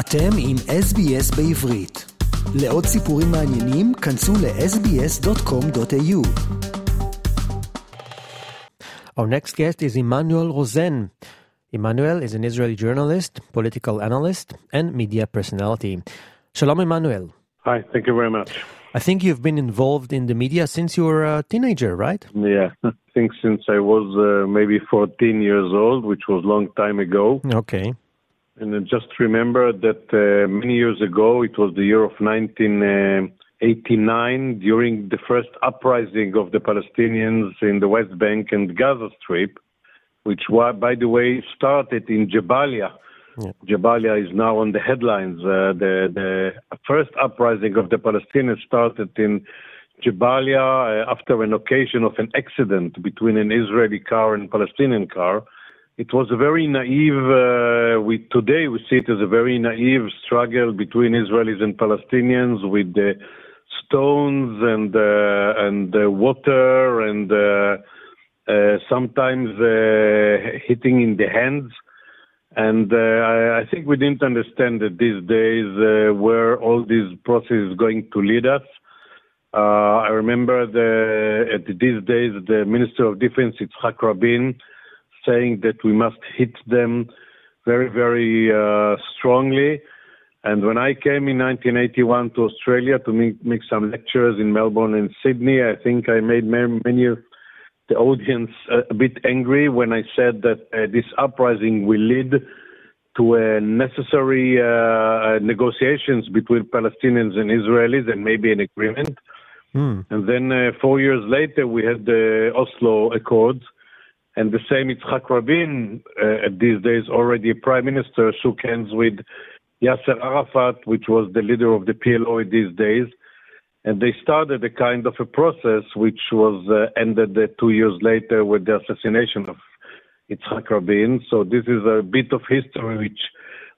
אתם עם SBS בעברית. לעוד סיפורים מעניינים, כנסו ל-sbs.com.au. Our next guest is Emmanuel Rosen. Emmanuel is an Israeli journalist, political analyst, and media personality. Shalom, Emmanuel. Hi, thank you very much. I think you've been involved in the media since you were a teenager, right? Yeah, I think since I was uh, maybe 14 years old, which was a long time ago. Okay. And just remember that uh, many years ago, it was the year of 1989, during the first uprising of the Palestinians in the West Bank and Gaza Strip, which, by the way, started in Jabalia. Yeah. Jabalia is now on the headlines. Uh, the, the first uprising of the Palestinians started in Jabalia uh, after an occasion of an accident between an Israeli car and Palestinian car. It was a very naive. Uh, we today we see it as a very naive struggle between Israelis and Palestinians with the stones and uh, and uh, water and uh, uh, sometimes hitting in the hands. And I, I think we didn't understand that these days where all this process is going to lead us. Uh, I remember the, at these days the Minister of Defense, Yitzhak Rabin, saying that we must hit them very, very uh, strongly. And when I came in 1981 to Australia to make, make some lectures in Melbourne and Sydney, I think I made many, many of the audience a, bit angry when I said that uh, this uprising will lead to a necessary uh, negotiations between Palestinians and Israelis and maybe an agreement. Hmm. And then uh, four years later, we had the Oslo Accords, and the same Yitzhak Rabin, uh, these days already a prime minister, shook hands with Yasser Arafat, which was the leader of the PLO these days. And they started a kind of a process which was uh, ended uh, two years later with the assassination of Yitzhak Rabin. So this is a bit of history which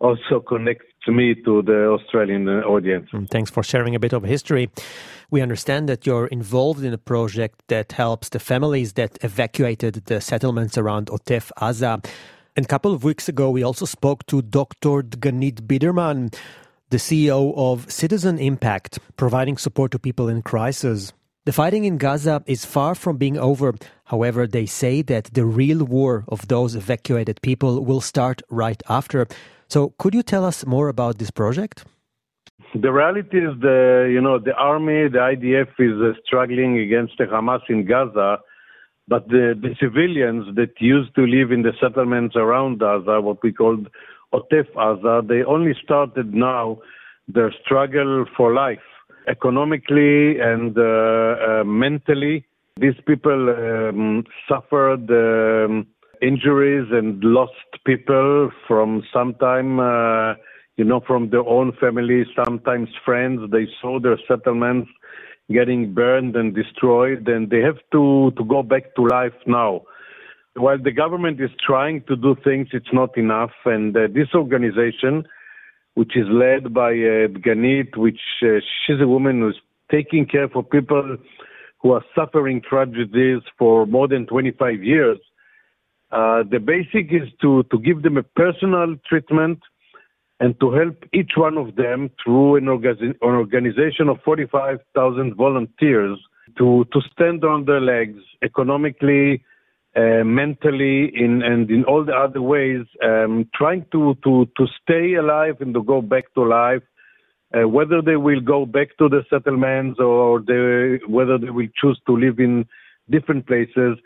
also connects me to the Australian uh, audience. And Thanks for sharing a bit of history. We understand that you're involved in a project that helps the families that evacuated the settlements around Otef Aza. And a couple of weeks ago, we also spoke to Dr. Dganit Biderman, the CEO of Citizen Impact, providing support to people in crisis. The fighting in Gaza is far from being over. However, they say that the real war of those evacuated people will start right after. So, could you tell us more about this project? The reality is the you know the army, the IDF is uh, struggling against the Hamas in Gaza, but the, the civilians that used to live in the settlements around Gaza, what we called Otef Aza, they only started now their struggle for life, economically and uh, uh, mentally. These people um, suffered um, injuries and lost people from sometime. Uh, you know, from their own family, sometimes friends. They saw their settlements getting burned and destroyed, and they have to, to go back to life now. While the government is trying to do things, it's not enough. And uh, this organization, which is led by uh, Ganit, which uh, she's a woman who's taking care for people who are suffering tragedies for more than 25 years. Uh, the basic is to, to give them a personal treatment and to help each one of them through an, orga- an organization of 45,000 volunteers to, to stand on their legs economically, uh, mentally, in, and in all the other ways, um, trying to, to, to stay alive and to go back to life. Uh, whether they will go back to the settlements or they, whether they will choose to live in different places.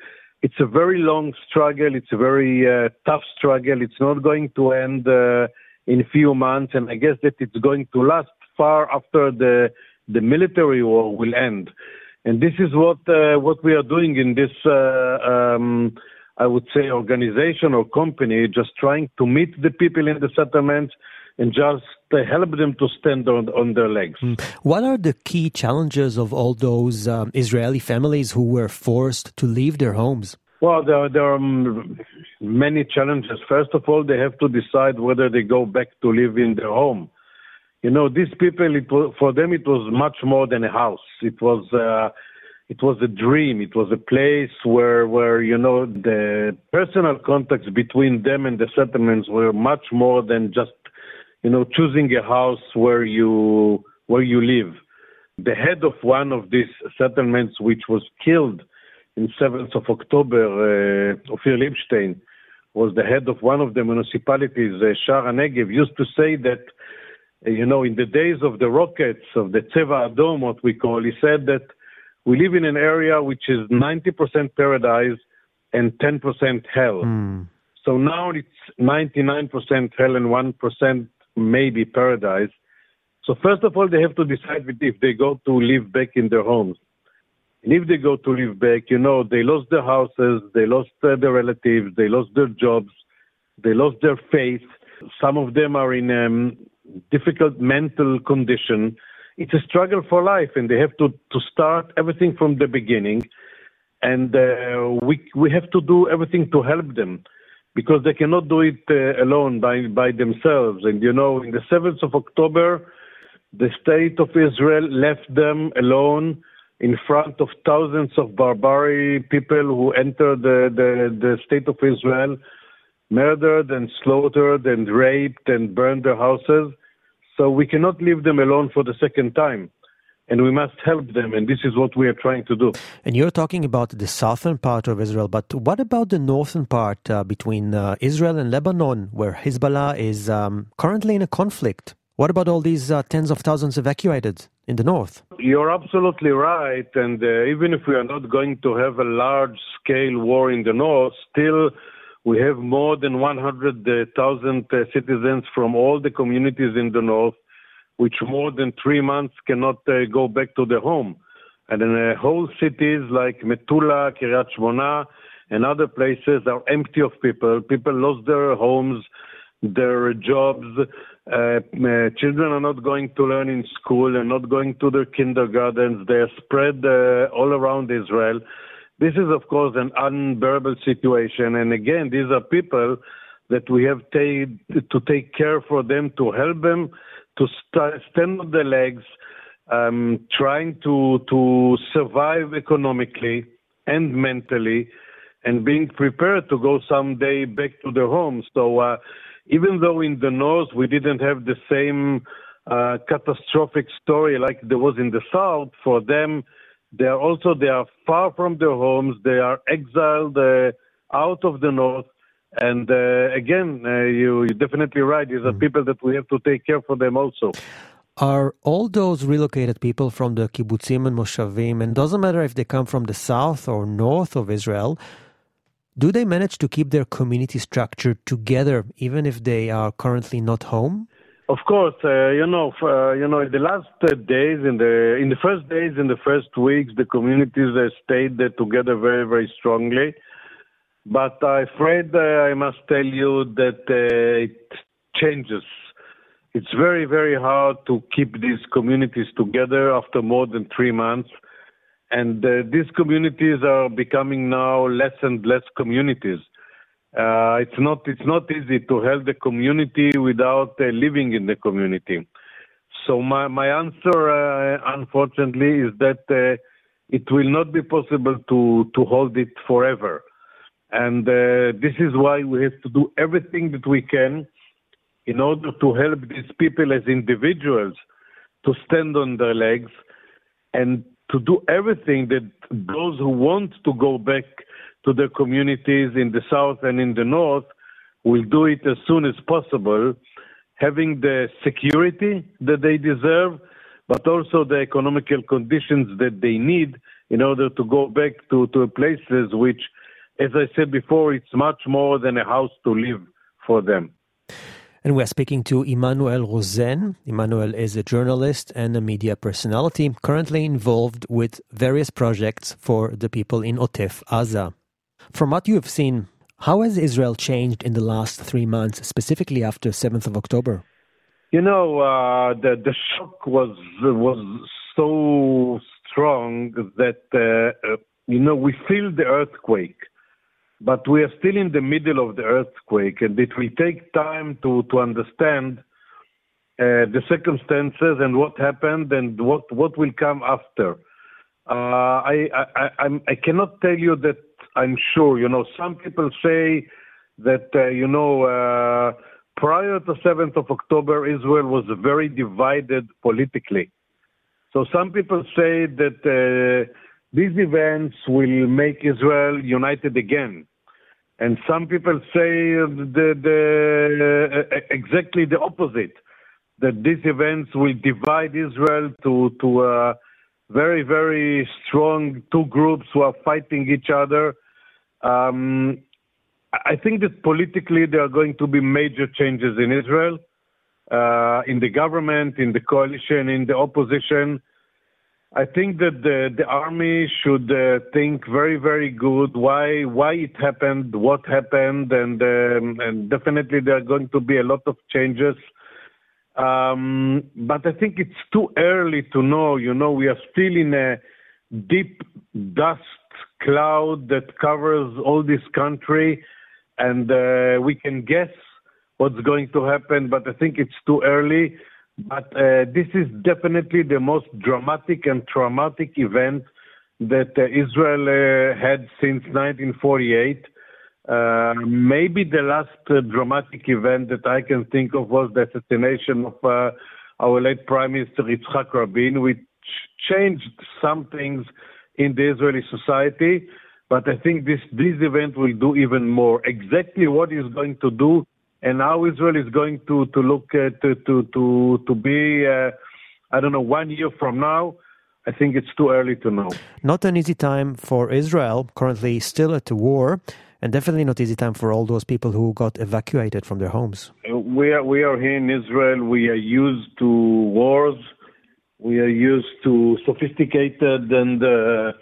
It's a very long struggle. It's a very uh, tough struggle. It's not going to end uh, in a few months, and I guess that it's going to last far after the the military war will end. And this is what uh, what we are doing in this, uh, um, I would say, organization or company, just trying to meet the people in the settlements and just help them to stand on on their legs. What are the key challenges of all those um, Israeli families who were forced to leave their homes? Well, there, there are many challenges. First of all, they have to decide whether they go back to live in their home. You know, these people, it was, for them, it was much more than a house. It was, uh, it was a dream. It was a place where, where you know, the personal contacts between them and the settlements were much more than just, you know, choosing a house where you where you live. The head of one of these settlements, which was killed in 7th of October, uh, Ophir Libstein, was the head of one of the municipalities, uh, Sha'ar HaNegev, used to say that, uh, you know, in the days of the rockets, of the Tseva Adom, what we call, he said that we live in an area which is 90% paradise and 10% hell. Mm. So now it's 99% hell and 1% maybe paradise. So first of all, they have to decide if they go to live back in their homes. And if they go to live back, you know, they lost their houses, they lost uh, their relatives, they lost their jobs, they lost their faith. Some of them are in um, difficult mental condition. It's a struggle for life, and they have to, to start everything from the beginning. And uh, we we have to do everything to help them because they cannot do it uh, alone by by themselves. And you know, in the seventh of October, the state of Israel left them alone in front of thousands of barbaric people who entered the, the, the state of Israel, murdered and slaughtered and raped and burned their houses. So we cannot leave them alone for the second time. And we must help them, and this is what we are trying to do. And you're talking about the southern part of Israel, but what about the northern part uh, between uh, Israel and Lebanon, where Hezbollah is um, currently in a conflict? What about all these uh, tens of thousands evacuated in the north? You're absolutely right. And uh, even if we are not going to have a large scale war in the north, still we have more than 100,000 uh, citizens from all the communities in the north, which more than three months cannot uh, go back to their home. And in uh, whole cities like Metula, Kiryat Shmona, and other places are empty of people. People lost their homes, their jobs, uh, uh, children are not going to learn in school and not going to their kindergartens. They are spread uh, all around Israel. This is, of course, an unbearable situation. And again, these are people that we have to take care for them, to help them to st- stand on their legs, um, trying to to survive economically and mentally, and being prepared to go someday back to their homes. So. Uh, even though in the north we didn't have the same uh, catastrophic story like there was in the south, for them, they are also they are far from their homes. They are exiled uh, out of the north. And uh, again, uh, you, are definitely right. These are mm-hmm. people that we have to take care for them also. Are all those relocated people from the kibbutzim and moshavim, and doesn't matter if they come from the south or north of Israel, do they manage to keep their community structure together even if they are currently not home? Of course, uh, you know, uh, you know, in the last uh, days, in the in the first days, in the first weeks, the communities uh, stayed together very, very strongly. But I'm afraid I must tell you that uh, it changes. It's very, very hard to keep these communities together after more than three months and uh, these communities are becoming now less and less communities. Uh, it's not it's not easy to help the community without uh, living in the community. So my my answer, uh, unfortunately, is that uh, it will not be possible to to hold it forever, and uh, this is why we have to do everything that we can in order to help these people as individuals to stand on their legs and to do everything that those who want to go back to their communities in the south and in the north will do it as soon as possible, having the security that they deserve, but also the economical conditions that they need in order to go back to, to places which, as I said before, it's much more than a house to live for them. And we're speaking to Emmanuel Rosen. Emmanuel is a journalist and a media personality currently involved with various projects for the people in Otef Aza. From what you have seen, how has Israel changed in the last three months, specifically after 7th of October? You know, uh, the, the shock was, was so strong that, uh, you know, we feel the earthquake but we are still in the middle of the earthquake, and it will take time to, to understand uh, the circumstances and what happened and what, what will come after. Uh, I, I, I, I cannot tell you that I'm sure. You know, some people say that, uh, you know, uh, prior to 7th of October, Israel was very divided politically. So some people say that uh, these events will make Israel united again. And some people say the, the, uh, exactly the opposite, that these events will divide Israel to, to very, very strong two groups who are fighting each other. Um, I think that politically there are going to be major changes in Israel, uh, in the government, in the coalition, in the opposition. I think that the, the army should uh, think very, very good why why it happened, what happened, and um, and definitely there are going to be a lot of changes. Um, but I think it's too early to know. You know, we are still in a deep dust cloud that covers all this country and uh, we can guess what's going to happen, but I think it's too early. But uh, this is definitely the most dramatic and traumatic event that uh, Israel uh, had since 1948. Uh, maybe the last uh, dramatic event that I can think of was the assassination of our late Prime Minister Yitzhak Rabin, which changed some things in the Israeli society. But I think this, this event will do even more. Exactly what is going to do and how Israel is going to, to look uh, to, to, to, to be, uh, I don't know, one year from now, I think it's too early to know. Not an easy time for Israel, currently still at the war, and definitely not easy time for all those people who got evacuated from their homes. We are, we are here in Israel. We are used to wars. We are used to sophisticated and uh,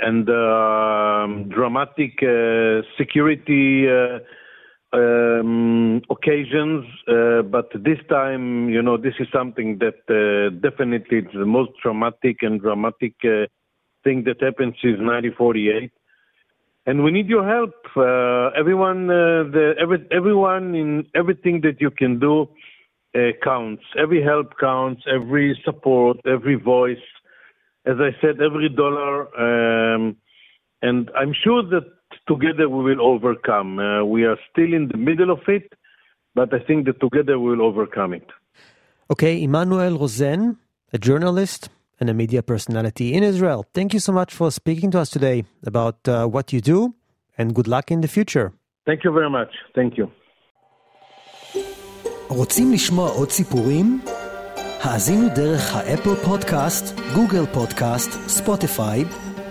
and um, dramatic uh, security uh, um, occasions, uh, but this time, you know, this is something that uh, definitely is the most traumatic and dramatic uh, thing that happened since 1948. And we need your help. Uh, everyone, the, every, everyone in everything that you can do counts. Every help counts. Every support. Every voice as I said, every dollar, um, and I'm sure that together we will overcome. Uh, we are still in the middle of it, but I think that together we will overcome it. Okay, Emmanuel Rosen, a journalist and a media personality in Israel. Thank you so much for speaking to us today about uh, what you do, and good luck in the future. Thank you very much. Thank you. רוצים לשמוע עוד סיפורים? האזינו דרך האפל פודקאסט, גוגל פודקאסט, ספוטיפיי,